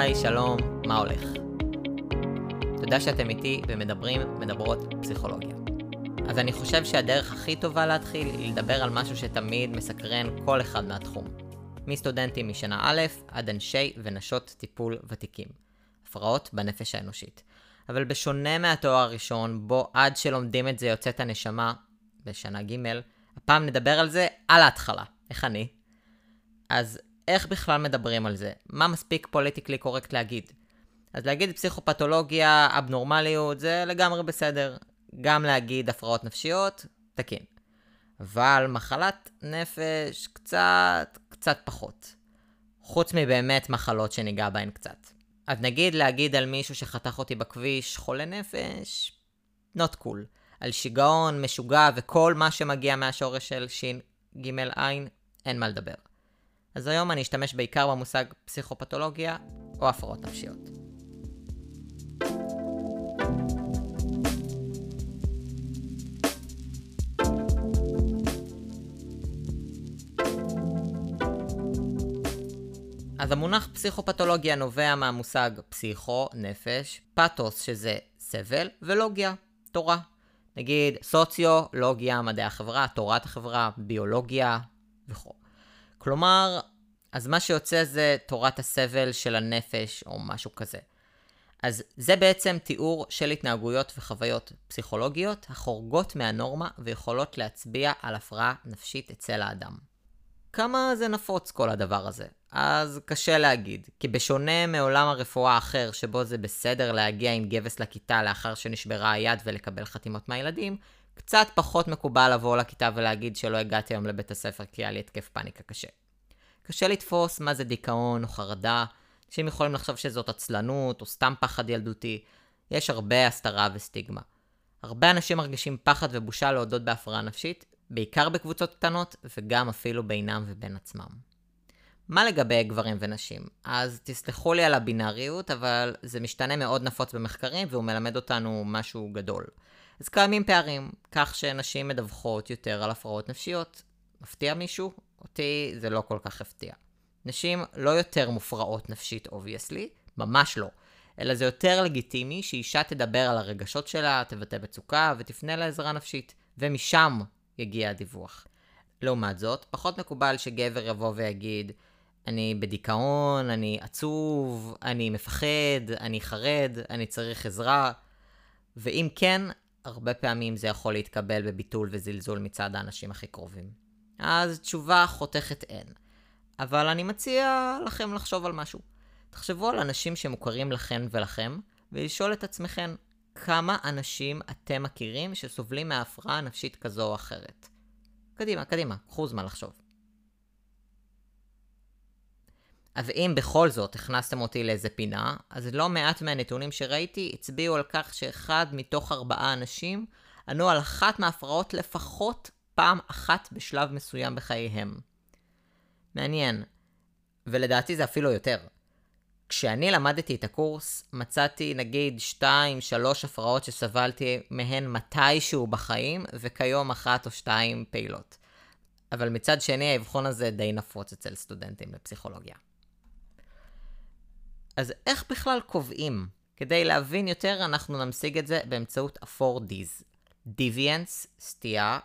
היי, שלום, מה הולך? תודה שאתם איתי ומדברים, מדברות פסיכולוגיה. אז אני חושב שהדרך הכי טובה להתחיל היא לדבר על משהו שתמיד מסקרן כל אחד מהתחום. מסטודנטים משנה א' עד אנשי ונשות טיפול ותיקים. הפרעות בנפש האנושית. אבל בשונה מהתואר הראשון, בו עד שלומדים את זה יוצאת הנשמה, בשנה ג', הפעם נדבר על זה על ההתחלה. איך אני? אז איך בכלל מדברים על זה? מה מספיק פוליטיקלי קורקט להגיד? אז להגיד פסיכופתולוגיה, אבנורמליות, זה לגמרי בסדר. גם להגיד הפרעות נפשיות, תקין. אבל מחלת נפש, קצת, קצת פחות. חוץ מבאמת מחלות שניגע בהן קצת. אז נגיד להגיד על מישהו שחתך אותי בכביש חולה נפש, not cool. על שיגעון, משוגע וכל מה שמגיע מהשורש של שין ג' עין, אין מה לדבר. אז היום אני אשתמש בעיקר במושג פסיכופתולוגיה או הפרעות נפשיות. אז המונח פסיכופתולוגיה נובע מהמושג פסיכו, נפש, פתוס שזה סבל, ולוגיה, תורה. נגיד סוציולוגיה, מדעי החברה, תורת החברה, ביולוגיה וכו'. כלומר, אז מה שיוצא זה תורת הסבל של הנפש או משהו כזה. אז זה בעצם תיאור של התנהגויות וחוויות פסיכולוגיות החורגות מהנורמה ויכולות להצביע על הפרעה נפשית אצל האדם. כמה זה נפוץ כל הדבר הזה? אז קשה להגיד, כי בשונה מעולם הרפואה האחר שבו זה בסדר להגיע עם גבס לכיתה לאחר שנשברה היד ולקבל חתימות מהילדים, קצת פחות מקובל לבוא לכיתה ולהגיד שלא הגעתי היום לבית הספר כי היה לי התקף פאניקה קשה. קשה לתפוס מה זה דיכאון או חרדה, אנשים יכולים לחשוב שזאת עצלנות או סתם פחד ילדותי, יש הרבה הסתרה וסטיגמה. הרבה אנשים מרגישים פחד ובושה להודות בהפרעה נפשית, בעיקר בקבוצות קטנות וגם אפילו בינם ובין עצמם. מה לגבי גברים ונשים? אז תסלחו לי על הבינאריות, אבל זה משתנה מאוד נפוץ במחקרים והוא מלמד אותנו משהו גדול. אז קיימים פערים, כך שנשים מדווחות יותר על הפרעות נפשיות. מפתיע מישהו? אותי זה לא כל כך הפתיע. נשים לא יותר מופרעות נפשית, obviously, ממש לא. אלא זה יותר לגיטימי שאישה תדבר על הרגשות שלה, תבטא מצוקה ותפנה לעזרה נפשית, ומשם יגיע הדיווח. לעומת זאת, פחות מקובל שגבר יבוא ויגיד, אני בדיכאון, אני עצוב, אני מפחד, אני חרד, אני צריך עזרה. ואם כן, הרבה פעמים זה יכול להתקבל בביטול וזלזול מצד האנשים הכי קרובים. אז תשובה חותכת אין. אבל אני מציע לכם לחשוב על משהו. תחשבו על אנשים שמוכרים לכן ולכם, ולשאול את עצמכם כמה אנשים אתם מכירים שסובלים מהפרעה נפשית כזו או אחרת. קדימה, קדימה, קחו זמן לחשוב. אז אם בכל זאת הכנסתם אותי לאיזה פינה, אז לא מעט מהנתונים שראיתי הצביעו על כך שאחד מתוך ארבעה אנשים ענו על אחת מההפרעות לפחות פעם אחת בשלב מסוים בחייהם. מעניין. ולדעתי זה אפילו יותר. כשאני למדתי את הקורס, מצאתי נגיד 2-3 הפרעות שסבלתי מהן מתישהו בחיים, וכיום אחת או שתיים פעילות. אבל מצד שני, האבחון הזה די נפוץ אצל סטודנטים לפסיכולוגיה. אז איך בכלל קובעים? כדי להבין יותר, אנחנו נמשיג את זה באמצעות ה-4Ds. Deviance, סטייה,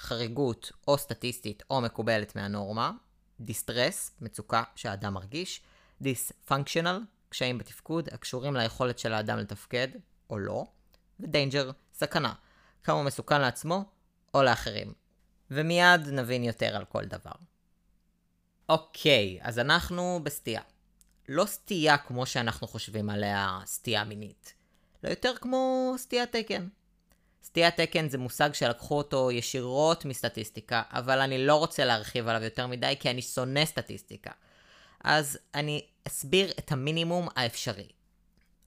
חריגות או סטטיסטית או מקובלת מהנורמה, Distress, מצוקה שהאדם מרגיש, Dysfunctional, קשיים בתפקוד הקשורים ליכולת של האדם לתפקד או לא, ו-Danger, סכנה, כמה הוא מסוכן לעצמו או לאחרים. ומיד נבין יותר על כל דבר. אוקיי, אז אנחנו בסטייה. לא סטייה כמו שאנחנו חושבים עליה סטייה מינית, לא יותר כמו סטיית תקן. סטיית תקן זה מושג שלקחו אותו ישירות מסטטיסטיקה, אבל אני לא רוצה להרחיב עליו יותר מדי כי אני שונא סטטיסטיקה. אז אני אסביר את המינימום האפשרי.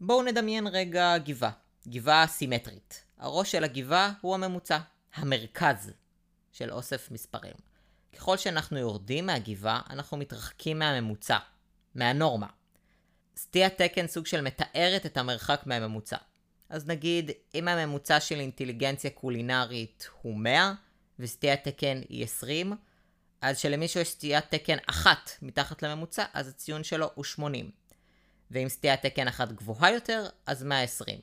בואו נדמיין רגע גבעה, גבעה סימטרית. הראש של הגבעה הוא הממוצע, המרכז של אוסף מספרים. ככל שאנחנו יורדים מהגבעה, אנחנו מתרחקים מהממוצע, מהנורמה. סטיית תקן סוג של מתארת את המרחק מהממוצע. אז נגיד, אם הממוצע של אינטליגנציה קולינרית הוא 100, וסטיית תקן היא 20, אז שלמישהו יש סטיית תקן אחת מתחת לממוצע, אז הציון שלו הוא 80. ואם סטיית תקן אחת גבוהה יותר, אז 120.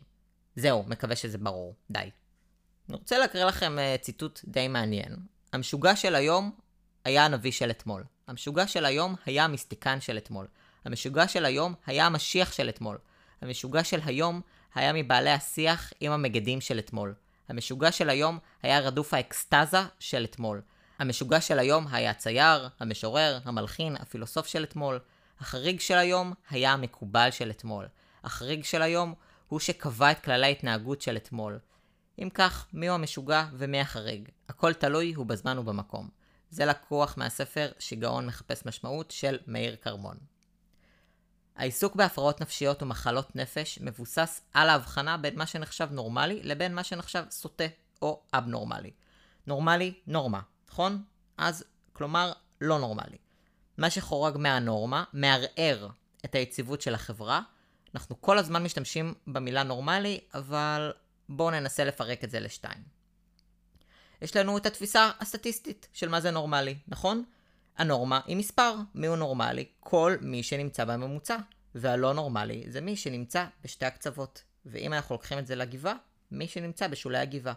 זהו, מקווה שזה ברור. די. אני רוצה להקריא לכם uh, ציטוט די מעניין. המשוגע של היום היה הנביא של אתמול. המשוגע של היום היה המיסטיקן של אתמול. המשוגע של היום היה המשיח של אתמול. המשוגע של היום היה מבעלי השיח עם המגדים של אתמול. המשוגע של היום היה רדוף האקסטזה של אתמול. המשוגע של היום היה הצייר, המשורר, המלחין, הפילוסוף של אתמול. החריג של היום היה המקובל של אתמול. החריג של היום הוא שקבע את כללי ההתנהגות של אתמול. אם כך, מיהו המשוגע ומי החריג? הכל תלוי הוא בזמן ובמקום. זה לקוח מהספר שיגעון מחפש משמעות של מאיר כרמון. העיסוק בהפרעות נפשיות ומחלות נפש מבוסס על ההבחנה בין מה שנחשב נורמלי לבין מה שנחשב סוטה או אבנורמלי. נורמלי, נורמה, נכון? אז, כלומר, לא נורמלי. מה שחורג מהנורמה מערער את היציבות של החברה. אנחנו כל הזמן משתמשים במילה נורמלי, אבל בואו ננסה לפרק את זה לשתיים. יש לנו את התפיסה הסטטיסטית של מה זה נורמלי, נכון? הנורמה היא מספר. מי הוא נורמלי? כל מי שנמצא בממוצע. והלא נורמלי זה מי שנמצא בשתי הקצוות. ואם אנחנו לוקחים את זה לגבעה, מי שנמצא בשולי הגבעה.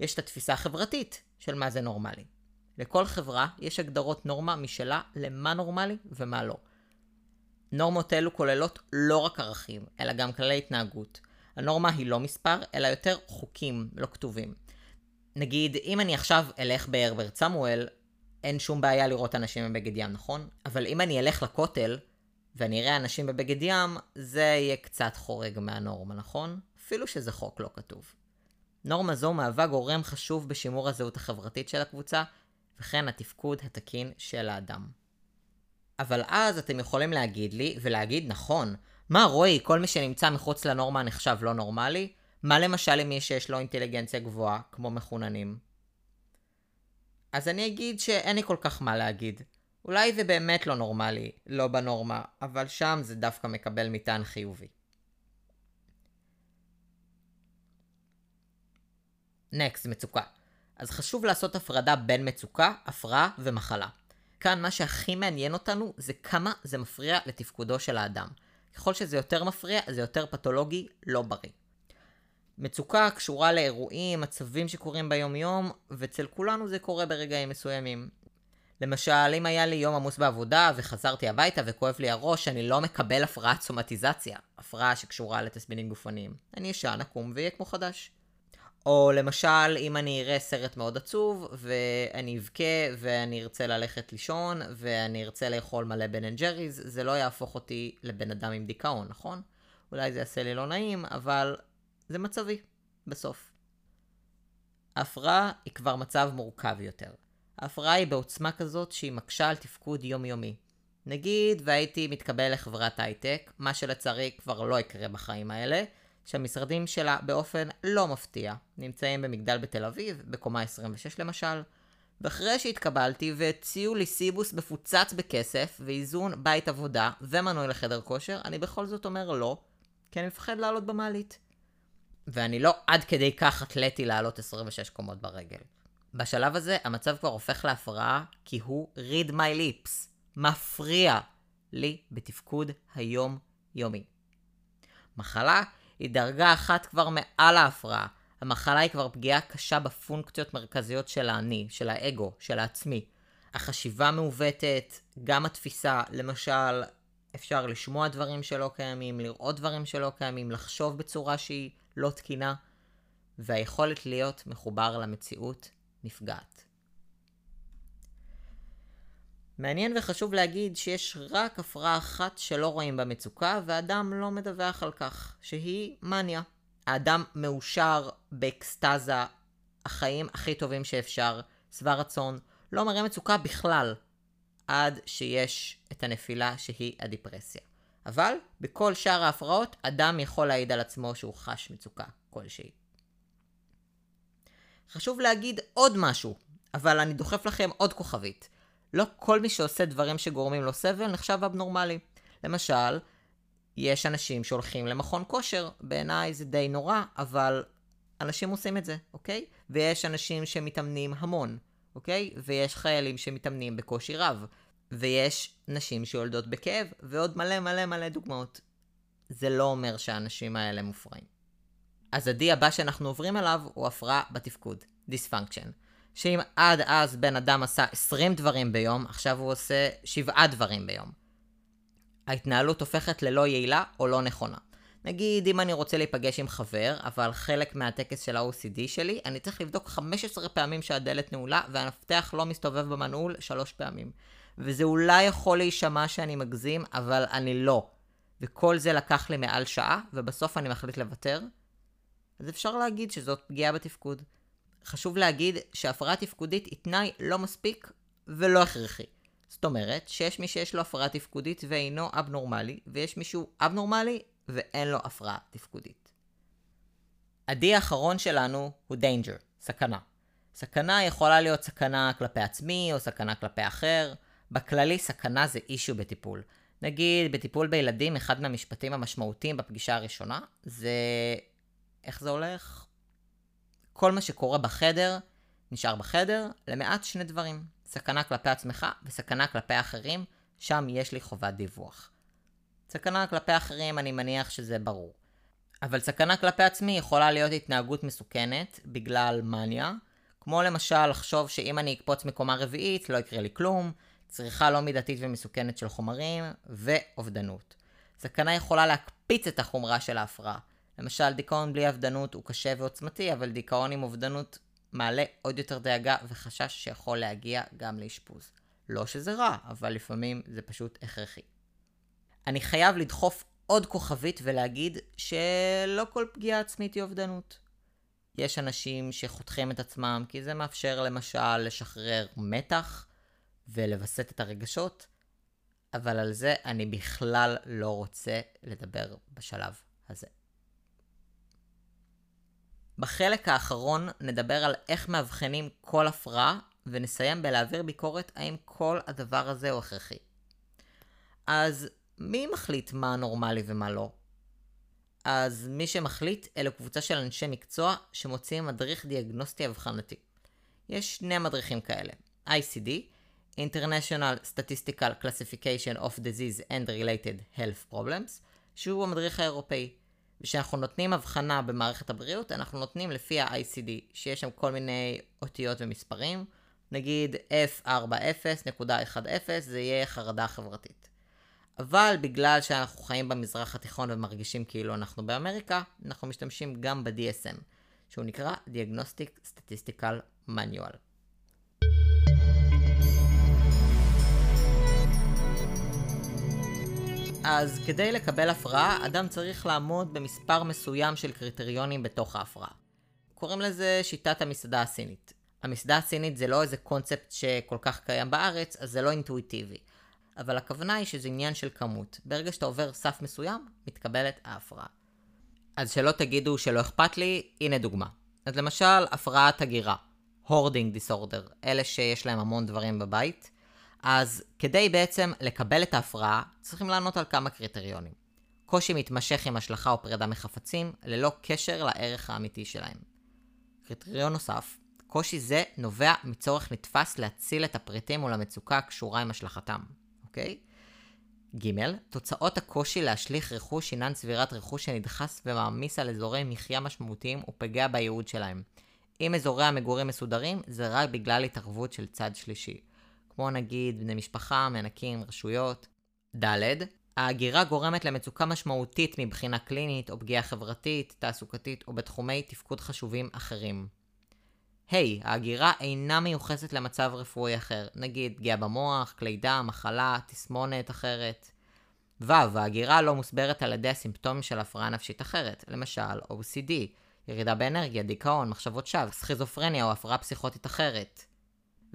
יש את התפיסה החברתית של מה זה נורמלי. לכל חברה יש הגדרות נורמה משלה למה נורמלי ומה לא. נורמות אלו כוללות לא רק ערכים, אלא גם כללי התנהגות. הנורמה היא לא מספר, אלא יותר חוקים לא כתובים. נגיד, אם אני עכשיו אלך בהרברט סמואל, אין שום בעיה לראות אנשים בבגד ים, נכון? אבל אם אני אלך לכותל, ואני אראה אנשים בבגד ים, זה יהיה קצת חורג מהנורמה, נכון? אפילו שזה חוק לא כתוב. נורמה זו מהווה גורם חשוב בשימור הזהות החברתית של הקבוצה, וכן התפקוד התקין של האדם. אבל אז אתם יכולים להגיד לי, ולהגיד נכון, מה רועי, כל מי שנמצא מחוץ לנורמה נחשב לא נורמלי? מה למשל מי שיש לו אינטליגנציה גבוהה, כמו מחוננים? אז אני אגיד שאין לי כל כך מה להגיד. אולי זה באמת לא נורמלי, לא בנורמה, אבל שם זה דווקא מקבל מטען חיובי. נקסט, מצוקה. אז חשוב לעשות הפרדה בין מצוקה, הפרעה ומחלה. כאן מה שהכי מעניין אותנו זה כמה זה מפריע לתפקודו של האדם. ככל שזה יותר מפריע, זה יותר פתולוגי, לא בריא. מצוקה קשורה לאירועים, מצבים שקורים ביום יום, ואצל כולנו זה קורה ברגעים מסוימים. למשל, אם היה לי יום עמוס בעבודה וחזרתי הביתה וכואב לי הראש, אני לא מקבל הפרעת סומטיזציה, הפרעה שקשורה לתסמינים גופניים. אני אשן, אקום ואהיה כמו חדש. או למשל, אם אני אראה סרט מאוד עצוב, ואני אבכה, ואני ארצה ללכת לישון, ואני ארצה לאכול מלא בן אנד ג'ריז, זה לא יהפוך אותי לבן אדם עם דיכאון, נכון? אולי זה יעשה לי לא נעים, אבל זה מצבי, בסוף. ההפרעה היא כבר מצב מורכב יותר. ההפרעה היא בעוצמה כזאת שהיא מקשה על תפקוד יומיומי. נגיד והייתי מתקבל לחברת הייטק, מה שלצערי כבר לא יקרה בחיים האלה, שהמשרדים שלה באופן לא מפתיע נמצאים במגדל בתל אביב, בקומה 26 למשל, ואחרי שהתקבלתי והציעו לי סיבוס מפוצץ בכסף ואיזון בית עבודה ומנוי לחדר כושר, אני בכל זאת אומר לא, כי אני מפחד לעלות במעלית. ואני לא עד כדי כך אתלטי לעלות 26 קומות ברגל. בשלב הזה המצב כבר הופך להפרעה כי הוא read my lips, מפריע לי בתפקוד היום-יומי. מחלה היא דרגה אחת כבר מעל ההפרעה. המחלה היא כבר פגיעה קשה בפונקציות מרכזיות של האני, של האגו, של העצמי. החשיבה מעוותת, גם התפיסה, למשל, אפשר לשמוע דברים שלא קיימים, לראות דברים שלא קיימים, לחשוב בצורה שהיא לא תקינה, והיכולת להיות מחובר למציאות נפגעת. מעניין וחשוב להגיד שיש רק הפרעה אחת שלא רואים במצוקה, ואדם לא מדווח על כך, שהיא מניה. האדם מאושר באקסטזה, החיים הכי טובים שאפשר, שבע רצון, לא מראה מצוקה בכלל, עד שיש את הנפילה שהיא הדיפרסיה. אבל בכל שאר ההפרעות, אדם יכול להעיד על עצמו שהוא חש מצוקה כלשהי. חשוב להגיד עוד משהו, אבל אני דוחף לכם עוד כוכבית. לא כל מי שעושה דברים שגורמים לו סבל נחשב אבנורמלי. למשל, יש אנשים שהולכים למכון כושר, בעיניי זה די נורא, אבל אנשים עושים את זה, אוקיי? ויש אנשים שמתאמנים המון, אוקיי? ויש חיילים שמתאמנים בקושי רב. ויש נשים שיולדות בכאב, ועוד מלא מלא מלא דוגמאות. זה לא אומר שהאנשים האלה מופרעים. אז ה-D הבא שאנחנו עוברים אליו הוא הפרעה בתפקוד, dysfunction. שאם עד אז בן אדם עשה 20 דברים ביום, עכשיו הוא עושה 7 דברים ביום. ההתנהלות הופכת ללא יעילה או לא נכונה. נגיד, אם אני רוצה להיפגש עם חבר, אבל חלק מהטקס של ה-OCD שלי, אני צריך לבדוק 15 פעמים שהדלת נעולה, והמפתח לא מסתובב במנעול 3 פעמים. וזה אולי יכול להישמע שאני מגזים, אבל אני לא. וכל זה לקח לי מעל שעה, ובסוף אני מחליט לוותר. אז אפשר להגיד שזאת פגיעה בתפקוד. חשוב להגיד שהפרעה תפקודית היא תנאי לא מספיק ולא הכרחי. זאת אומרת שיש מי שיש לו הפרעה תפקודית ואינו אבנורמלי, ויש מישהו אבנורמלי ואין לו הפרעה תפקודית. ה-D האחרון שלנו הוא danger, סכנה. סכנה יכולה להיות סכנה כלפי עצמי או סכנה כלפי אחר. בכללי סכנה זה אישיו בטיפול. נגיד, בטיפול בילדים, אחד מהמשפטים המשמעותיים בפגישה הראשונה זה... איך זה הולך? כל מה שקורה בחדר נשאר בחדר, למעט שני דברים. סכנה כלפי עצמך וסכנה כלפי אחרים, שם יש לי חובת דיווח. סכנה כלפי אחרים, אני מניח שזה ברור. אבל סכנה כלפי עצמי יכולה להיות התנהגות מסוכנת בגלל מניה, כמו למשל לחשוב שאם אני אקפוץ מקומה רביעית לא יקרה לי כלום, צריכה לא מידתית ומסוכנת של חומרים, ואובדנות. סכנה יכולה להקפיץ את החומרה של ההפרעה. למשל, דיכאון בלי אבדנות הוא קשה ועוצמתי, אבל דיכאון עם אובדנות מעלה עוד יותר דאגה וחשש שיכול להגיע גם לאשפוז. לא שזה רע, אבל לפעמים זה פשוט הכרחי. אני חייב לדחוף עוד כוכבית ולהגיד שלא כל פגיעה עצמית היא אובדנות. יש אנשים שחותכים את עצמם כי זה מאפשר למשל לשחרר מתח ולווסת את הרגשות, אבל על זה אני בכלל לא רוצה לדבר בשלב הזה. בחלק האחרון נדבר על איך מאבחנים כל הפרעה, ונסיים בלהעביר ביקורת האם כל הדבר הזה הוא הכרחי. אז מי מחליט מה נורמלי ומה לא? אז מי שמחליט אלו קבוצה של אנשי מקצוע שמוציאים מדריך דיאגנוסטי אבחנתי. יש שני מדריכים כאלה, ICD, International Statistical Classification of Disease and Related Health Problems, שהוא המדריך האירופאי. וכשאנחנו נותנים הבחנה במערכת הבריאות, אנחנו נותנים לפי ה-ICD, שיש שם כל מיני אותיות ומספרים. נגיד F40.10 זה יהיה חרדה חברתית. אבל בגלל שאנחנו חיים במזרח התיכון ומרגישים כאילו אנחנו באמריקה, אנחנו משתמשים גם ב-DSM, שהוא נקרא Diagnostic Statistical Manual. אז כדי לקבל הפרעה, אדם צריך לעמוד במספר מסוים של קריטריונים בתוך ההפרעה. קוראים לזה שיטת המסעדה הסינית. המסעדה הסינית זה לא איזה קונספט שכל כך קיים בארץ, אז זה לא אינטואיטיבי. אבל הכוונה היא שזה עניין של כמות. ברגע שאתה עובר סף מסוים, מתקבלת ההפרעה. אז שלא תגידו שלא אכפת לי, הנה דוגמה. אז למשל, הפרעת הגירה. הורדינג דיסורדר. אלה שיש להם המון דברים בבית. אז כדי בעצם לקבל את ההפרעה, צריכים לענות על כמה קריטריונים. קושי מתמשך עם השלכה או פרידה מחפצים, ללא קשר לערך האמיתי שלהם. קריטריון נוסף, קושי זה נובע מצורך נתפס להציל את הפריטים מול המצוקה הקשורה עם השלכתם, אוקיי? ג. תוצאות הקושי להשליך רכוש הינן צבירת רכוש שנדחס ומעמיס על אזורי מחיה משמעותיים ופגע בייעוד שלהם. אם אזורי המגורים מסודרים, זה רק בגלל התערבות של צד שלישי. כמו נגיד בני משפחה, מענקים, רשויות. ד', ההגירה גורמת למצוקה משמעותית מבחינה קלינית או פגיעה חברתית, תעסוקתית או בתחומי תפקוד חשובים אחרים. ה', hey, ההגירה אינה מיוחסת למצב רפואי אחר, נגיד פגיעה במוח, כלי דם, מחלה, תסמונת אחרת. ו', ההגירה לא מוסברת על ידי הסימפטומים של הפרעה נפשית אחרת, למשל OCD, ירידה באנרגיה, דיכאון, מחשבות שווא, סכיזופרניה או הפרעה פסיכוטית אחרת.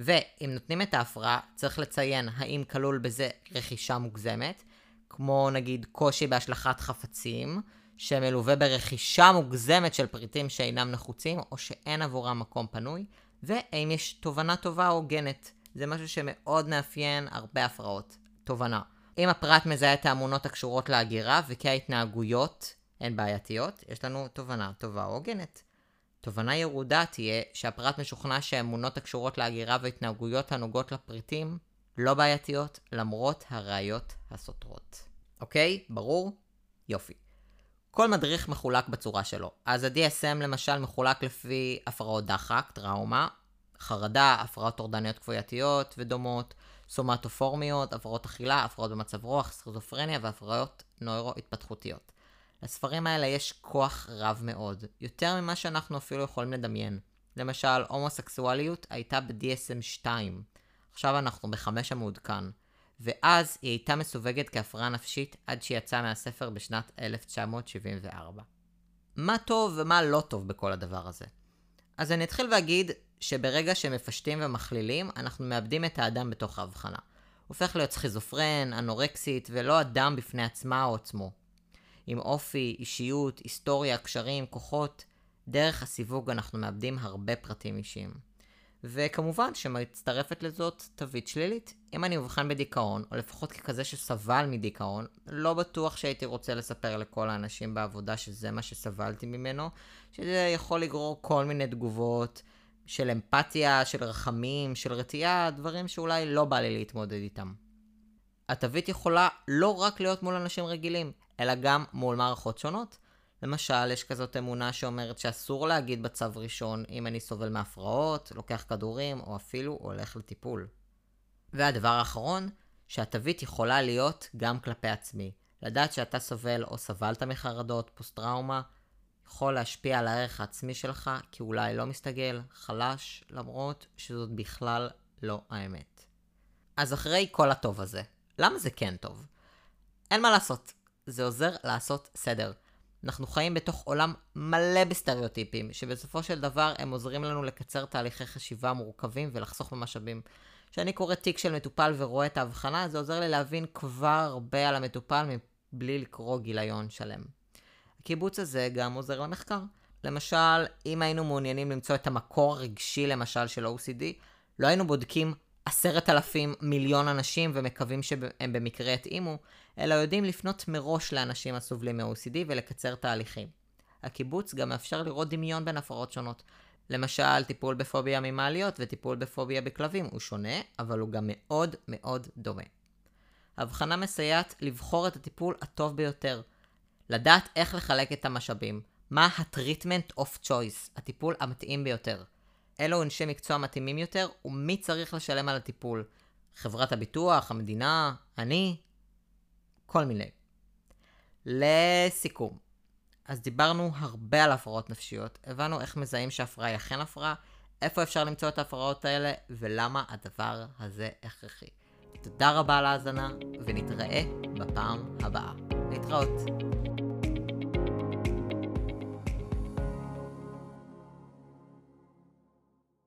ואם נותנים את ההפרעה, צריך לציין האם כלול בזה רכישה מוגזמת, כמו נגיד קושי בהשלכת חפצים, שמלווה ברכישה מוגזמת של פריטים שאינם נחוצים, או שאין עבורם מקום פנוי, והאם יש תובנה טובה או הוגנת. זה משהו שמאוד מאפיין הרבה הפרעות. תובנה. אם הפרט מזהה את האמונות הקשורות להגירה וכי ההתנהגויות הן בעייתיות, יש לנו תובנה טובה או הוגנת. תובנה ירודה תהיה שהפרט משוכנע שהאמונות הקשורות להגירה והתנהגויות הנוגעות לפריטים לא בעייתיות, למרות הראיות הסותרות. אוקיי? ברור? יופי. כל מדריך מחולק בצורה שלו. אז ה-DSM למשל מחולק לפי הפרעות דחק, טראומה, חרדה, הפרעות טורדניות כפייתיות ודומות, סומטופורמיות, הפרעות אכילה, הפרעות במצב רוח, סכיזופרניה והפרעות נוירו-התפתחותיות. לספרים האלה יש כוח רב מאוד, יותר ממה שאנחנו אפילו יכולים לדמיין. למשל, הומוסקסואליות הייתה ב-DSM 2, עכשיו אנחנו בחמש המעודכן, ואז היא הייתה מסווגת כהפרעה נפשית עד שהיא יצאה מהספר בשנת 1974. מה טוב ומה לא טוב בכל הדבר הזה? אז אני אתחיל ואגיד שברגע שמפשטים ומכלילים, אנחנו מאבדים את האדם בתוך ההבחנה. הופך להיות סכיזופרן, אנורקסית, ולא אדם בפני עצמה או עצמו. עם אופי, אישיות, היסטוריה, קשרים, כוחות, דרך הסיווג אנחנו מאבדים הרבה פרטים אישיים. וכמובן שמצטרפת לזאת תווית שלילית. אם אני אובחן בדיכאון, או לפחות ככזה שסבל מדיכאון, לא בטוח שהייתי רוצה לספר לכל האנשים בעבודה שזה מה שסבלתי ממנו, שזה יכול לגרור כל מיני תגובות של אמפתיה, של רחמים, של רתיעה, דברים שאולי לא בא לי להתמודד איתם. התווית יכולה לא רק להיות מול אנשים רגילים, אלא גם מול מערכות שונות. למשל, יש כזאת אמונה שאומרת שאסור להגיד בצו ראשון אם אני סובל מהפרעות, לוקח כדורים, או אפילו הולך לטיפול. והדבר האחרון, שהתווית יכולה להיות גם כלפי עצמי. לדעת שאתה סובל או סבלת מחרדות, פוסט-טראומה, יכול להשפיע על הערך העצמי שלך, כי אולי לא מסתגל, חלש, למרות שזאת בכלל לא האמת. אז אחרי כל הטוב הזה, למה זה כן טוב? אין מה לעשות, זה עוזר לעשות סדר. אנחנו חיים בתוך עולם מלא בסטריאוטיפים, שבסופו של דבר הם עוזרים לנו לקצר תהליכי חשיבה מורכבים ולחסוך במשאבים. כשאני קורא תיק של מטופל ורואה את ההבחנה, זה עוזר לי להבין כבר הרבה על המטופל מבלי לקרוא גיליון שלם. הקיבוץ הזה גם עוזר למחקר. למשל, אם היינו מעוניינים למצוא את המקור הרגשי למשל של OCD, לא היינו בודקים עשרת אלפים מיליון אנשים ומקווים שהם במקרה יתאימו, אלא יודעים לפנות מראש לאנשים הסובלים מ-OCD ולקצר תהליכים. הקיבוץ גם מאפשר לראות דמיון בין הפרעות שונות. למשל, טיפול בפוביה ממעליות וטיפול בפוביה בכלבים הוא שונה, אבל הוא גם מאוד מאוד דומה. הבחנה מסייעת לבחור את הטיפול הטוב ביותר. לדעת איך לחלק את המשאבים. מה ה-treatment of choice, הטיפול המתאים ביותר. אילו אנשי מקצוע מתאימים יותר, ומי צריך לשלם על הטיפול. חברת הביטוח, המדינה, אני, כל מיני. לסיכום, אז דיברנו הרבה על הפרעות נפשיות, הבנו איך מזהים שהפרעה היא אכן הפרעה, איפה אפשר למצוא את ההפרעות האלה, ולמה הדבר הזה הכרחי. תודה רבה על ההאזנה, ונתראה בפעם הבאה. להתראות.